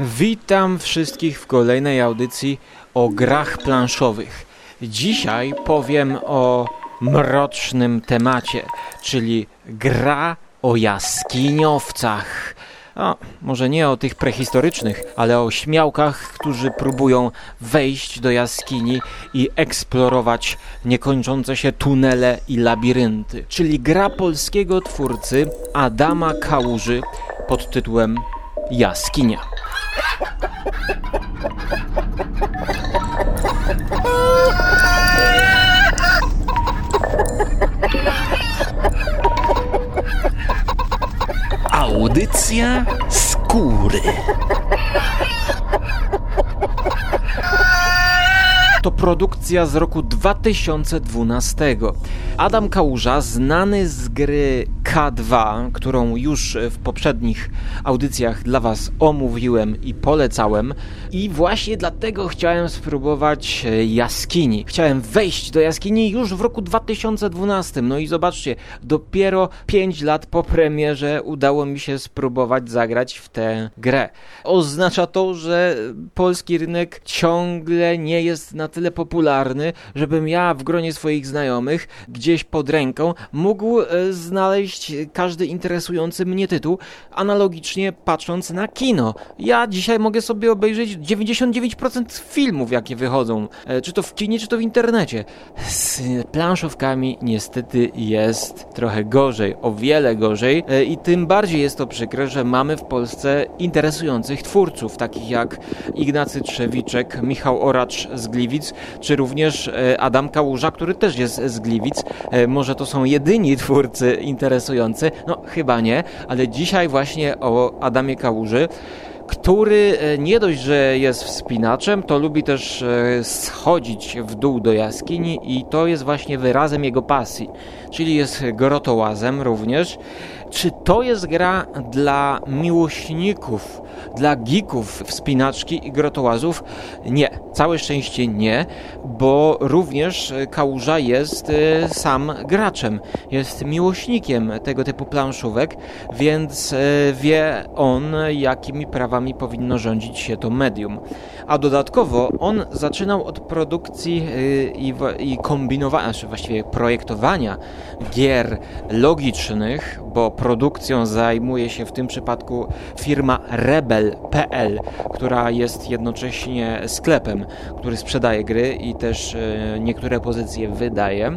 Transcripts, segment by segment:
Witam wszystkich w kolejnej audycji o grach planszowych. Dzisiaj powiem o mrocznym temacie, czyli gra o jaskiniowcach. O, może nie o tych prehistorycznych, ale o śmiałkach, którzy próbują wejść do jaskini i eksplorować niekończące się tunele i labirynty. Czyli gra polskiego twórcy Adama Kałuży pod tytułem Jaskinia. Audycja skóry. To produkcja z roku 2012. Adam Kałuża, znany z gry K2, którą już w poprzednich audycjach dla Was omówiłem i polecałem. I właśnie dlatego chciałem spróbować jaskini. Chciałem wejść do jaskini już w roku 2012. No i zobaczcie, dopiero 5 lat po premierze udało mi się spróbować zagrać w tę grę. Oznacza to, że polski rynek ciągle nie jest na tyle popularny, żebym ja w gronie swoich znajomych gdzieś pod ręką mógł e, znaleźć każdy interesujący mnie tytuł, analogicznie patrząc na kino. Ja dzisiaj mogę sobie obejrzeć 99% filmów, jakie wychodzą, e, czy to w kinie, czy to w internecie. Z planszówkami niestety jest trochę gorzej, o wiele gorzej e, i tym bardziej jest to przykre, że mamy w Polsce interesujących twórców, takich jak Ignacy Trzewiczek, Michał Oracz z Gliwic, czy również e, Adam Kałuża, który też jest z Gliwic. Może to są jedyni twórcy interesujący, no chyba nie, ale dzisiaj właśnie o Adamie Kałuży który nie dość, że jest wspinaczem, to lubi też schodzić w dół do jaskini i to jest właśnie wyrazem jego pasji, czyli jest grotołazem również. Czy to jest gra dla miłośników, dla geeków wspinaczki i grotołazów? Nie, całe szczęście nie, bo również Kałuża jest sam graczem, jest miłośnikiem tego typu planszówek, więc wie on, jakimi prawami powinno rządzić się to medium. A dodatkowo on zaczynał od produkcji i, i kombinowania, znaczy właściwie projektowania gier logicznych, bo produkcją zajmuje się w tym przypadku firma Rebel.pl, która jest jednocześnie sklepem, który sprzedaje gry i też e, niektóre pozycje wydaje.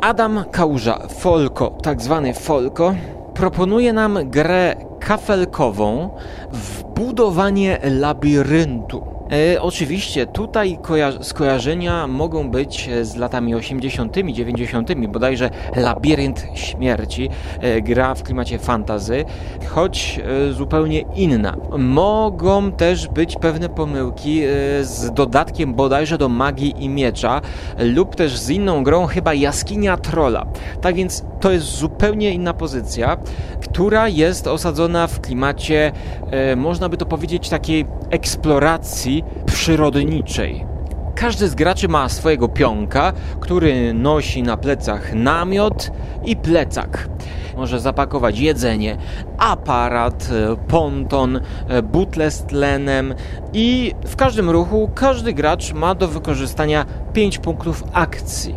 Adam Kałuża, Folko, tak zwany Folko, proponuje nam grę kafelkową w budowanie labiryntu. E, oczywiście tutaj skojarzenia mogą być e, z latami 80., 90., bodajże Labirynt Śmierci, e, gra w klimacie fantazy, choć e, zupełnie inna. Mogą też być pewne pomyłki e, z dodatkiem bodajże do magii i miecza, lub też z inną grą, chyba Jaskinia Trolla. Tak więc to jest zupełnie inna pozycja, która jest osadzona w klimacie, e, można by to powiedzieć, takiej eksploracji przyrodniczej. Każdy z graczy ma swojego pionka, który nosi na plecach namiot i plecak. Może zapakować jedzenie, aparat, ponton, butle z tlenem i w każdym ruchu każdy gracz ma do wykorzystania 5 punktów akcji.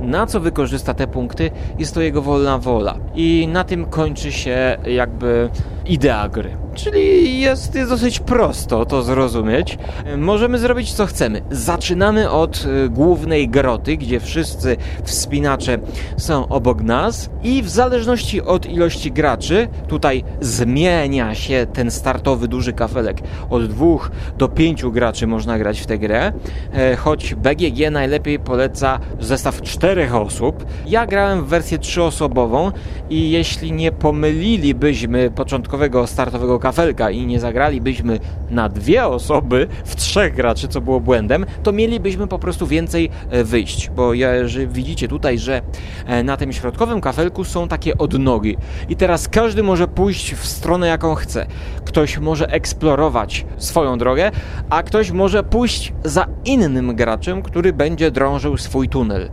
Na co wykorzysta te punkty, jest to jego wolna wola. I na tym kończy się jakby idea gry. Czyli jest, jest dosyć prosto to zrozumieć. Możemy zrobić co chcemy. Zaczynamy od y, głównej groty, gdzie wszyscy wspinacze są obok nas i w zależności od ilości graczy, tutaj zmienia się ten startowy duży kafelek. Od dwóch do pięciu graczy można grać w tę grę, e, choć BGG najlepiej poleca zestaw czterech osób. Ja grałem w wersję trzyosobową i jeśli nie pomylilibyśmy początkowego startowego kafelka i nie zagralibyśmy na dwie osoby w trzech graczy, co było błędem, to mielibyśmy po prostu więcej e, wyjść, bo jeżeli widzicie tutaj, że e, na tym środkowym kafelku są takie odnogi i teraz każdy może pójść w stronę jaką chce. Ktoś może eksplorować swoją drogę, a ktoś może pójść za innym graczem, który będzie drążył swój tunel.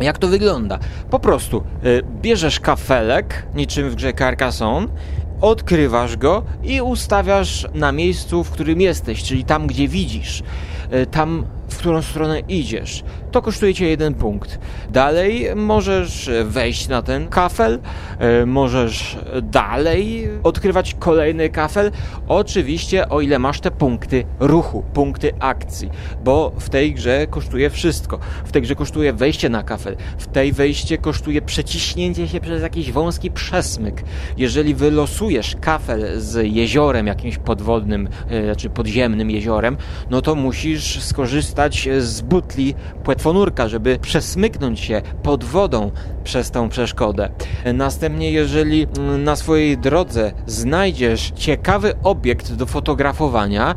Jak to wygląda? Po prostu y, bierzesz kafelek, niczym w grze Carcassonne odkrywasz go i ustawiasz na miejscu, w którym jesteś, czyli tam, gdzie widzisz. E, tam w którą stronę idziesz. To kosztuje cię jeden punkt. Dalej możesz wejść na ten kafel, e, możesz dalej odkrywać kolejny kafel. Oczywiście, o ile masz te punkty ruchu, punkty akcji, bo w tej grze kosztuje wszystko. W tej grze kosztuje wejście na kafel, w tej wejście kosztuje przeciśnięcie się przez jakiś wąski przesmyk. Jeżeli wylosujesz kafel z jeziorem jakimś podwodnym, e, czy podziemnym jeziorem, no to musisz skorzystać korzystać z butli płetwonurka, żeby przesmyknąć się pod wodą przez tą przeszkodę. Następnie, jeżeli na swojej drodze znajdziesz ciekawy obiekt do fotografowania,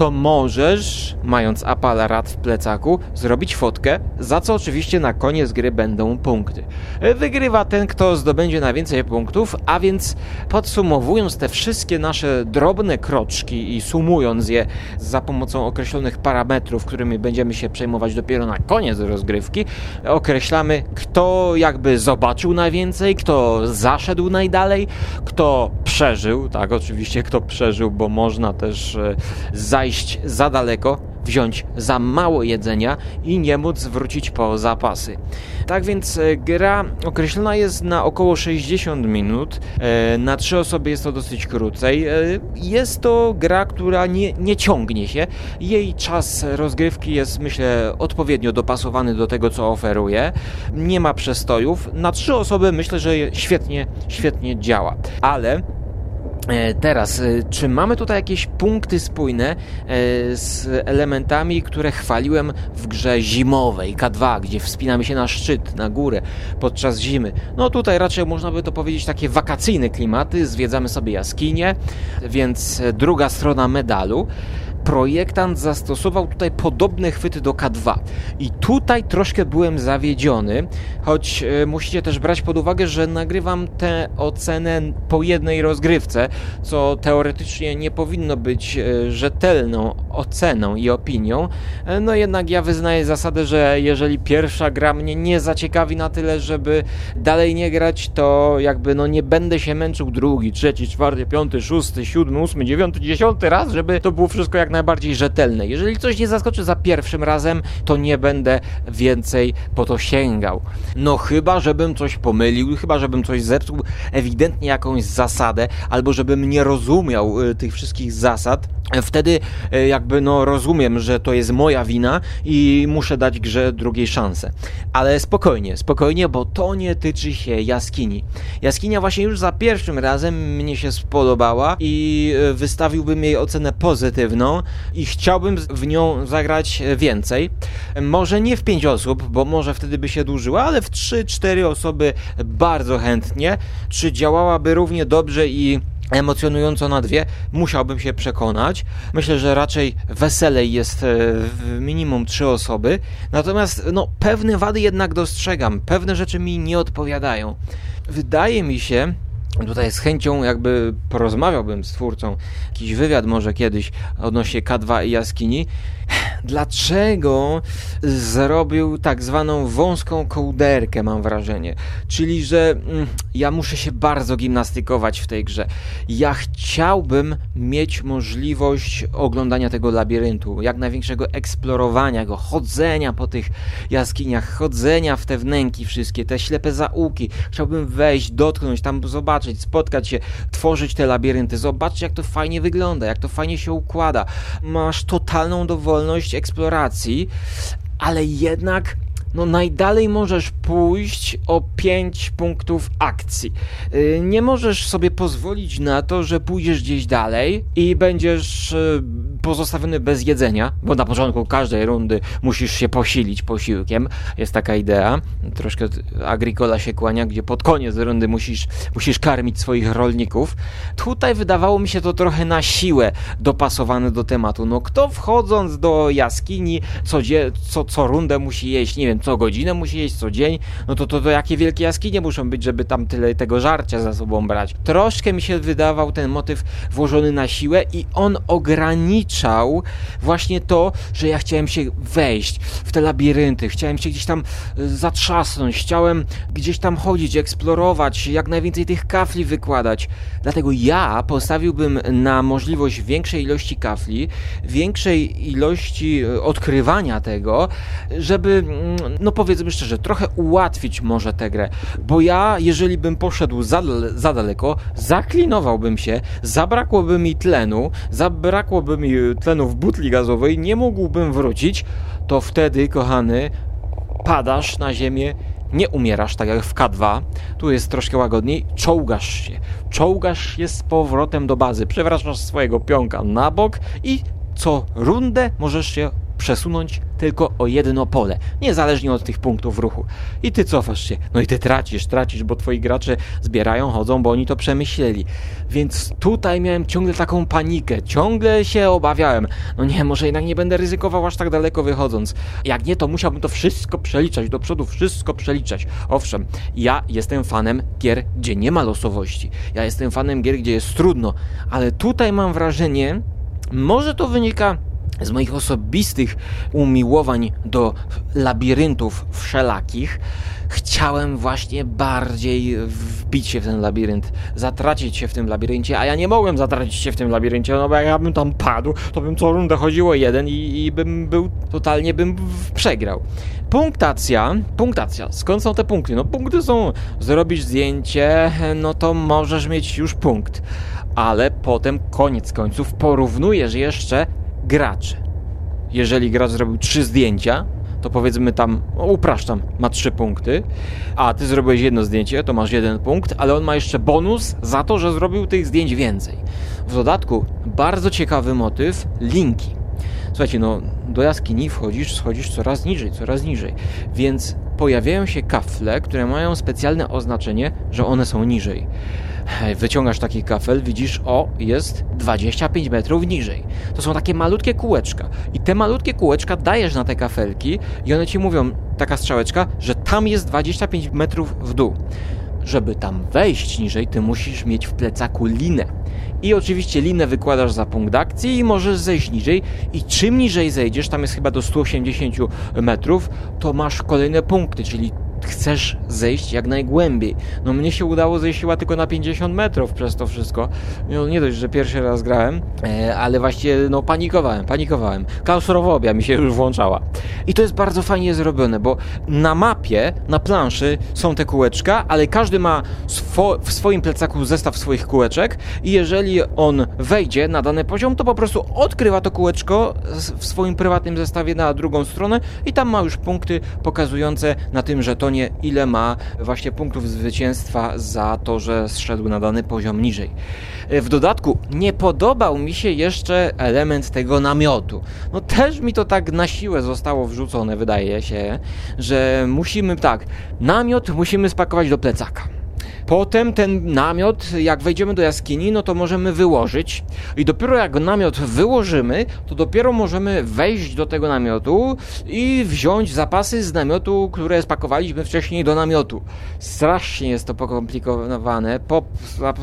to możesz, mając aparat w plecaku, zrobić fotkę, za co oczywiście na koniec gry będą punkty. Wygrywa ten, kto zdobędzie najwięcej punktów, a więc podsumowując te wszystkie nasze drobne kroczki i sumując je za pomocą określonych parametrów, którymi będziemy się przejmować dopiero na koniec rozgrywki, określamy, kto jakby zobaczył najwięcej, kto zaszedł najdalej, kto przeżył, tak, oczywiście kto przeżył, bo można też e, zajść zajść za daleko, wziąć za mało jedzenia i nie móc wrócić po zapasy. Tak więc e, gra określona jest na około 60 minut. E, na trzy osoby jest to dosyć krócej. E, jest to gra, która nie, nie ciągnie się. Jej czas rozgrywki jest, myślę, odpowiednio dopasowany do tego, co oferuje. Nie ma przestojów. Na trzy osoby myślę, że świetnie, świetnie działa. Ale teraz, e, czy mamy tutaj jakieś punkty spójne e, z elementami, które chwaliłem w grze zimowej K2, gdzie wspinamy się na szczyt, na górę podczas zimy? No tutaj raczej można by to powiedzieć takie wakacyjne klimaty, zwiedzamy sobie jaskinie, więc druga strona medalu projektant zastosował tutaj podobne chwyty do K2. I tutaj troszkę byłem zawiedziony, choć e, musicie też brać pod uwagę, że nagrywam tę ocenę po jednej rozgrywce, co teoretycznie nie powinno być e, rzetelną oceną i opinią. E, no jednak ja wyznaję zasadę, że jeżeli pierwsza gra mnie nie zaciekawi na tyle, żeby dalej nie grać, to jakby no nie będę się męczył drugi, trzeci, czwarty, piąty, szósty, siódmy, ósmy, dziewiąty, dziesiąty raz, żeby to było wszystko jak najbardziej rzetelne. Jeżeli coś nie zaskoczy za pierwszym razem, to nie będę więcej po to sięgał. No chyba, żebym coś pomylił, chyba, żebym coś zepsuł, ewidentnie jakąś zasadę, albo żebym nie rozumiał y, tych wszystkich zasad, wtedy y, jakby no rozumiem, że to jest moja wina i muszę dać grze drugiej szansę. Ale spokojnie, spokojnie, bo to nie tyczy się jaskini. Jaskinia właśnie już za pierwszym razem mnie się spodobała i y, wystawiłbym jej ocenę pozytywną, i chciałbym w nią zagrać więcej. Może nie w 5 osób, bo może wtedy by się dłużyła, ale w 3-4 osoby bardzo chętnie. Czy działałaby równie dobrze i emocjonująco na dwie, musiałbym się przekonać. Myślę, że raczej weselej jest e, minimum trzy osoby. Natomiast no, pewne wady jednak dostrzegam, pewne rzeczy mi nie odpowiadają. Wydaje mi się, Tutaj z chęcią jakby porozmawiałbym z twórcą, jakiś wywiad może kiedyś odnośnie K2 i jaskini, dlaczego zrobił tak zwaną wąską kołderkę, mam wrażenie. Czyli, że mm, ja muszę się bardzo gimnastykować w tej grze. Ja chciałbym mieć możliwość oglądania tego labiryntu, jak największego eksplorowania go, chodzenia po tych jaskiniach, chodzenia w te wnęki wszystkie, te ślepe zaułki. Chciałbym wejść, dotknąć, tam zobaczyć, spotkać się, tworzyć te labirynty, zobaczyć jak to fajnie wygląda, jak to fajnie się układa. Masz totalną dowolność wolność eksploracji, ale jednak no najdalej możesz pójść o 5 punktów akcji. Y, nie możesz sobie pozwolić na to, że pójdziesz gdzieś dalej i będziesz y, pozostawiony bez jedzenia, bo na początku każdej rundy musisz się posilić posiłkiem. Jest taka idea. Troszkę Agricola się kłania, gdzie pod koniec rundy musisz, musisz karmić swoich rolników. Tutaj wydawało mi się to trochę na siłę dopasowane do tematu. No kto wchodząc do jaskini co, co, co rundę musi jeść, nie wiem, co godzinę musi jeść, co dzień, no to, to, to jakie wielkie jaskinie muszą być, żeby tam tyle tego żarcia za sobą brać. Troszkę mi się wydawał ten motyw włożony na siłę i on ograniczał właśnie to, że ja chciałem się wejść w te labirynty, chciałem się gdzieś tam e, zatrzasnąć, chciałem gdzieś tam chodzić, eksplorować, jak najwięcej tych kafli wykładać. Dlatego ja postawiłbym na możliwość większej ilości kafli, większej ilości e, odkrywania tego, żeby, mm, no powiedzmy szczerze, trochę ułatwić może tę grę. Bo ja, jeżeli bym poszedł za, za daleko, zaklinowałbym się, zabrakłoby mi tlenu, zabrakłoby mi tlenu w butli gazowej, nie mógłbym wrócić, to wtedy, kochany, padasz na ziemię, nie umierasz tak jak w K2, tu jest troszkę łagodniej, czołgasz się. Czołgasz się z powrotem do bazy, przewracasz swojego pionka na bok i co rundę możesz się przesunąć tylko o jedno pole, niezależnie od tych punktów ruchu. I ty cofasz się, no i ty tracisz, tracisz, bo twoi gracze zbierają, chodzą, bo oni to przemyśleli. Więc tutaj miałem ciągle taką panikę, ciągle się obawiałem. No nie, może jednak nie będę ryzykował aż tak daleko wychodząc. Jak nie, to musiałbym to wszystko przeliczać, do przodu wszystko przeliczać. Owszem, ja jestem fanem gier, gdzie nie ma losowości. Ja jestem fanem gier, gdzie jest trudno, ale tutaj mam wrażenie, może to wynika z moich osobistych umiłowań do labiryntów wszelakich, chciałem właśnie bardziej wbić się w ten labirynt, zatracić się w tym labiryncie, a ja nie mogłem zatracić się w tym labiryncie, no bo jak ja bym tam padł, to bym co rundę chodziło jeden i, i bym był, totalnie bym przegrał. Punktacja, punktacja, skąd są te punkty? No punkty są, zrobisz zdjęcie, no to możesz mieć już punkt, ale potem koniec końców porównujesz jeszcze graczy. Jeżeli gracz zrobił trzy zdjęcia, to powiedzmy tam, no upraszczam, ma trzy punkty, a ty zrobiłeś jedno zdjęcie, to masz jeden punkt, ale on ma jeszcze bonus za to, że zrobił tych zdjęć więcej. W dodatku, bardzo ciekawy motyw, linki. Słuchajcie, no do jaskini wchodzisz, schodzisz coraz niżej, coraz niżej, więc pojawiają się kafle, które mają specjalne oznaczenie, że one są niżej. Wyciągasz taki kafel, widzisz, o, jest 25 metrów niżej. To są takie malutkie kółeczka. I te malutkie kółeczka dajesz na te kafelki i one ci mówią, taka strzałeczka, że tam jest 25 metrów w dół. Żeby tam wejść niżej, ty musisz mieć w plecaku linę. I oczywiście linę wykładasz za punkt akcji i możesz zejść niżej. I czym niżej zejdziesz, tam jest chyba do 180 metrów, to masz kolejne punkty, czyli chcesz zejść jak najgłębiej. No mnie się udało zejść chyba tylko na 50 metrów przez to wszystko. No, nie dość, że pierwszy raz grałem, e, ale właśnie no panikowałem, panikowałem. Klaustrofobia mi się już włączała. I to jest bardzo fajnie zrobione, bo na mapie, na planszy są te kółeczka, ale każdy ma swo w swoim plecaku zestaw swoich kółeczek i jeżeli on wejdzie na dany poziom, to po prostu odkrywa to kółeczko w swoim prywatnym zestawie na drugą stronę i tam ma już punkty pokazujące na tym, że to ile ma właśnie punktów zwycięstwa za to, że zszedł na dany poziom niżej. W dodatku nie podobał mi się jeszcze element tego namiotu. No też mi to tak na siłę zostało wrzucone, wydaje się, że musimy tak, namiot musimy spakować do plecaka. Potem ten namiot, jak wejdziemy do jaskini, no to możemy wyłożyć i dopiero jak namiot wyłożymy, to dopiero możemy wejść do tego namiotu i wziąć zapasy z namiotu, które spakowaliśmy wcześniej do namiotu. Strasznie jest to pokomplikowane, po,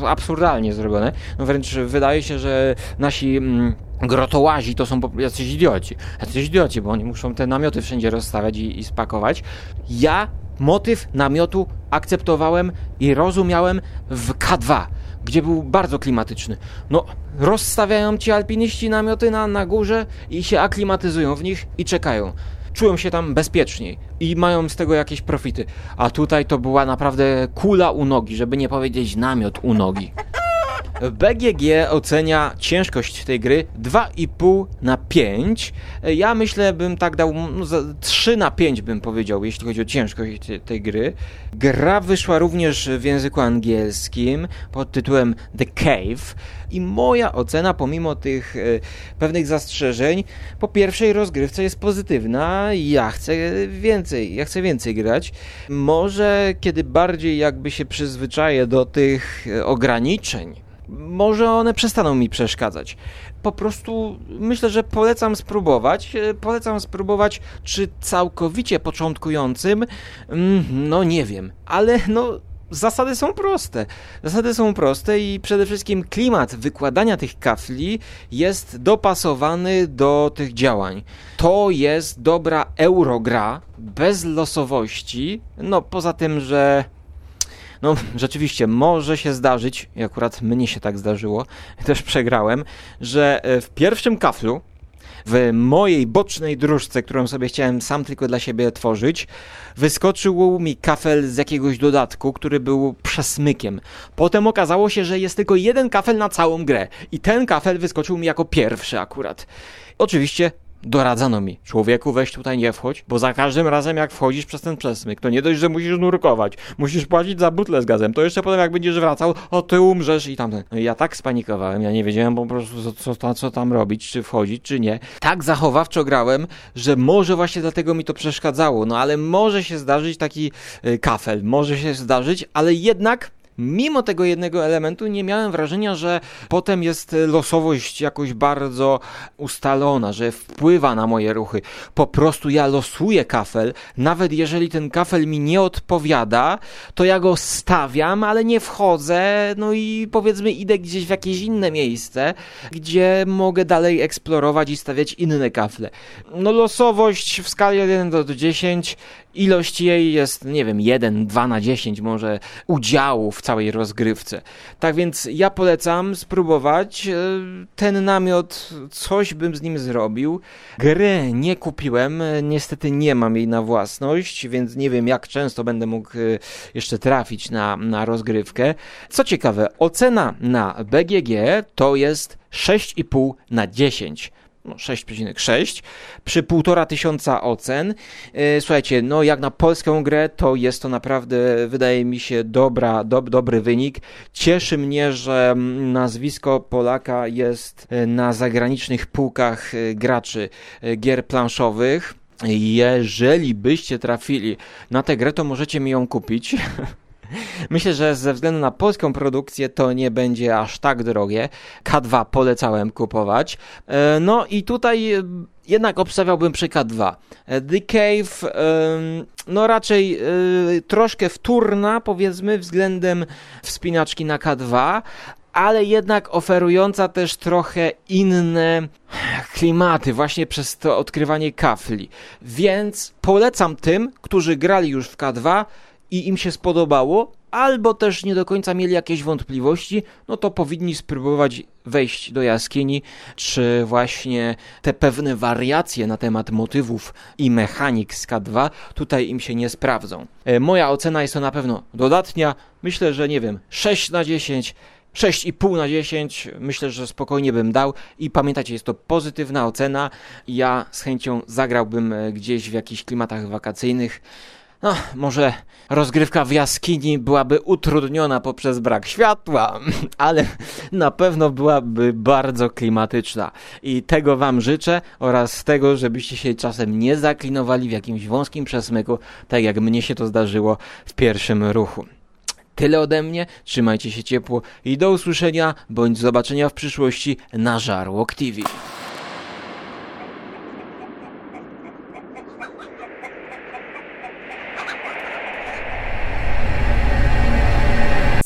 absurdalnie zrobione. No wręcz wydaje się, że nasi mm, grotołazi to są jacyś idioci. Jacyś idioci, bo oni muszą te namioty wszędzie rozstawiać i, i spakować. Ja motyw namiotu akceptowałem i rozumiałem w K2, gdzie był bardzo klimatyczny. No, rozstawiają ci alpiniści namioty na, na górze i się aklimatyzują w nich i czekają. Czują się tam bezpieczniej i mają z tego jakieś profity. A tutaj to była naprawdę kula u nogi, żeby nie powiedzieć namiot u nogi. BGG ocenia ciężkość tej gry 2,5 na 5. Ja myślę, bym tak dał no, 3 na 5 bym powiedział, jeśli chodzi o ciężkość tej, tej gry. Gra wyszła również w języku angielskim pod tytułem The Cave i moja ocena pomimo tych e, pewnych zastrzeżeń po pierwszej rozgrywce jest pozytywna. Ja chcę więcej, ja chcę więcej grać. Może kiedy bardziej jakby się przyzwyczaję do tych e, ograniczeń może one przestaną mi przeszkadzać. Po prostu myślę, że polecam spróbować. E, polecam spróbować, czy całkowicie początkującym, mm, no nie wiem, ale no zasady są proste. Zasady są proste i przede wszystkim klimat wykładania tych kafli jest dopasowany do tych działań. To jest dobra eurogra bez losowości. No poza tym, że no rzeczywiście może się zdarzyć, i akurat mnie się tak zdarzyło, też przegrałem, że e, w pierwszym kaflu w mojej bocznej dróżce, którą sobie chciałem sam tylko dla siebie tworzyć, wyskoczył mi kafel z jakiegoś dodatku, który był przesmykiem. Potem okazało się, że jest tylko jeden kafel na całą grę i ten kafel wyskoczył mi jako pierwszy akurat. Oczywiście doradzano mi, człowieku weź tutaj nie wchodź, bo za każdym razem jak wchodzisz przez ten przesmyk, to nie dość, że musisz nurkować, musisz płacić za butlę z gazem, to jeszcze potem jak będziesz wracał, o ty umrzesz i tamten. No i ja tak spanikowałem, ja nie wiedziałem po prostu co, co, co tam robić, czy wchodzić, czy nie. Tak zachowawczo grałem, że może właśnie dlatego mi to przeszkadzało, no ale może się zdarzyć taki y, kafel, może się zdarzyć, ale jednak mimo tego jednego elementu nie miałem wrażenia, że potem jest losowość jakoś bardzo ustalona, że wpływa na moje ruchy. Po prostu ja losuję kafel, nawet jeżeli ten kafel mi nie odpowiada, to ja go stawiam, ale nie wchodzę, no i powiedzmy idę gdzieś w jakieś inne miejsce, gdzie mogę dalej eksplorować i stawiać inne kafle. No losowość w skali 1 do 10 ilość jej jest, nie wiem, 1, 2 na 10 może udziału w całej rozgrywce. Tak więc ja polecam spróbować. E, ten namiot, coś bym z nim zrobił. Gry nie kupiłem, e, niestety nie mam jej na własność, więc nie wiem jak często będę mógł e, jeszcze trafić na, na rozgrywkę. Co ciekawe, ocena na BGG to jest 6,5 na 10 no 6,6 przy półtora tysiąca ocen. E, słuchajcie, no jak na polską grę to jest to naprawdę, wydaje mi się, dobra, do, dobry wynik. Cieszy mnie, że nazwisko Polaka jest e, na zagranicznych półkach e, graczy gier planszowych. Jeżeli byście trafili na tę grę, to możecie mi ją kupić. Myślę, że ze względu na polską produkcję to nie będzie aż tak drogie. K2 polecałem kupować. E, no i tutaj e, jednak obstawiałbym przy K2. E, The Cave, no raczej troszkę wtórna, powiedzmy, względem wspinaczki na K2, ale jednak oferująca też trochę inne klimaty właśnie przez to odkrywanie kafli. Więc polecam tym, którzy grali już w K2, i im się spodobało, albo też nie do końca mieli jakieś wątpliwości, no to powinni spróbować wejść do jaskini, czy właśnie te pewne wariacje na temat motywów i mechanik z K2 tutaj im się nie sprawdzą. E, moja ocena jest to na pewno dodatnia. Myślę, że nie wiem, 6 na 10. 6,5 na 10 myślę, że spokojnie bym dał i pamiętajcie, jest to pozytywna ocena. Ja z chęcią zagrałbym e, gdzieś w jakichś klimatach wakacyjnych. No, może rozgrywka w jaskini byłaby utrudniona poprzez brak światła, ale na pewno byłaby bardzo klimatyczna. I tego Wam życzę oraz tego, żebyście się czasem nie zaklinowali w jakimś wąskim przesmyku, tak jak mnie się to zdarzyło w pierwszym ruchu. Tyle ode mnie, trzymajcie się ciepło i do usłyszenia bądź zobaczenia w przyszłości na Żarłok TV.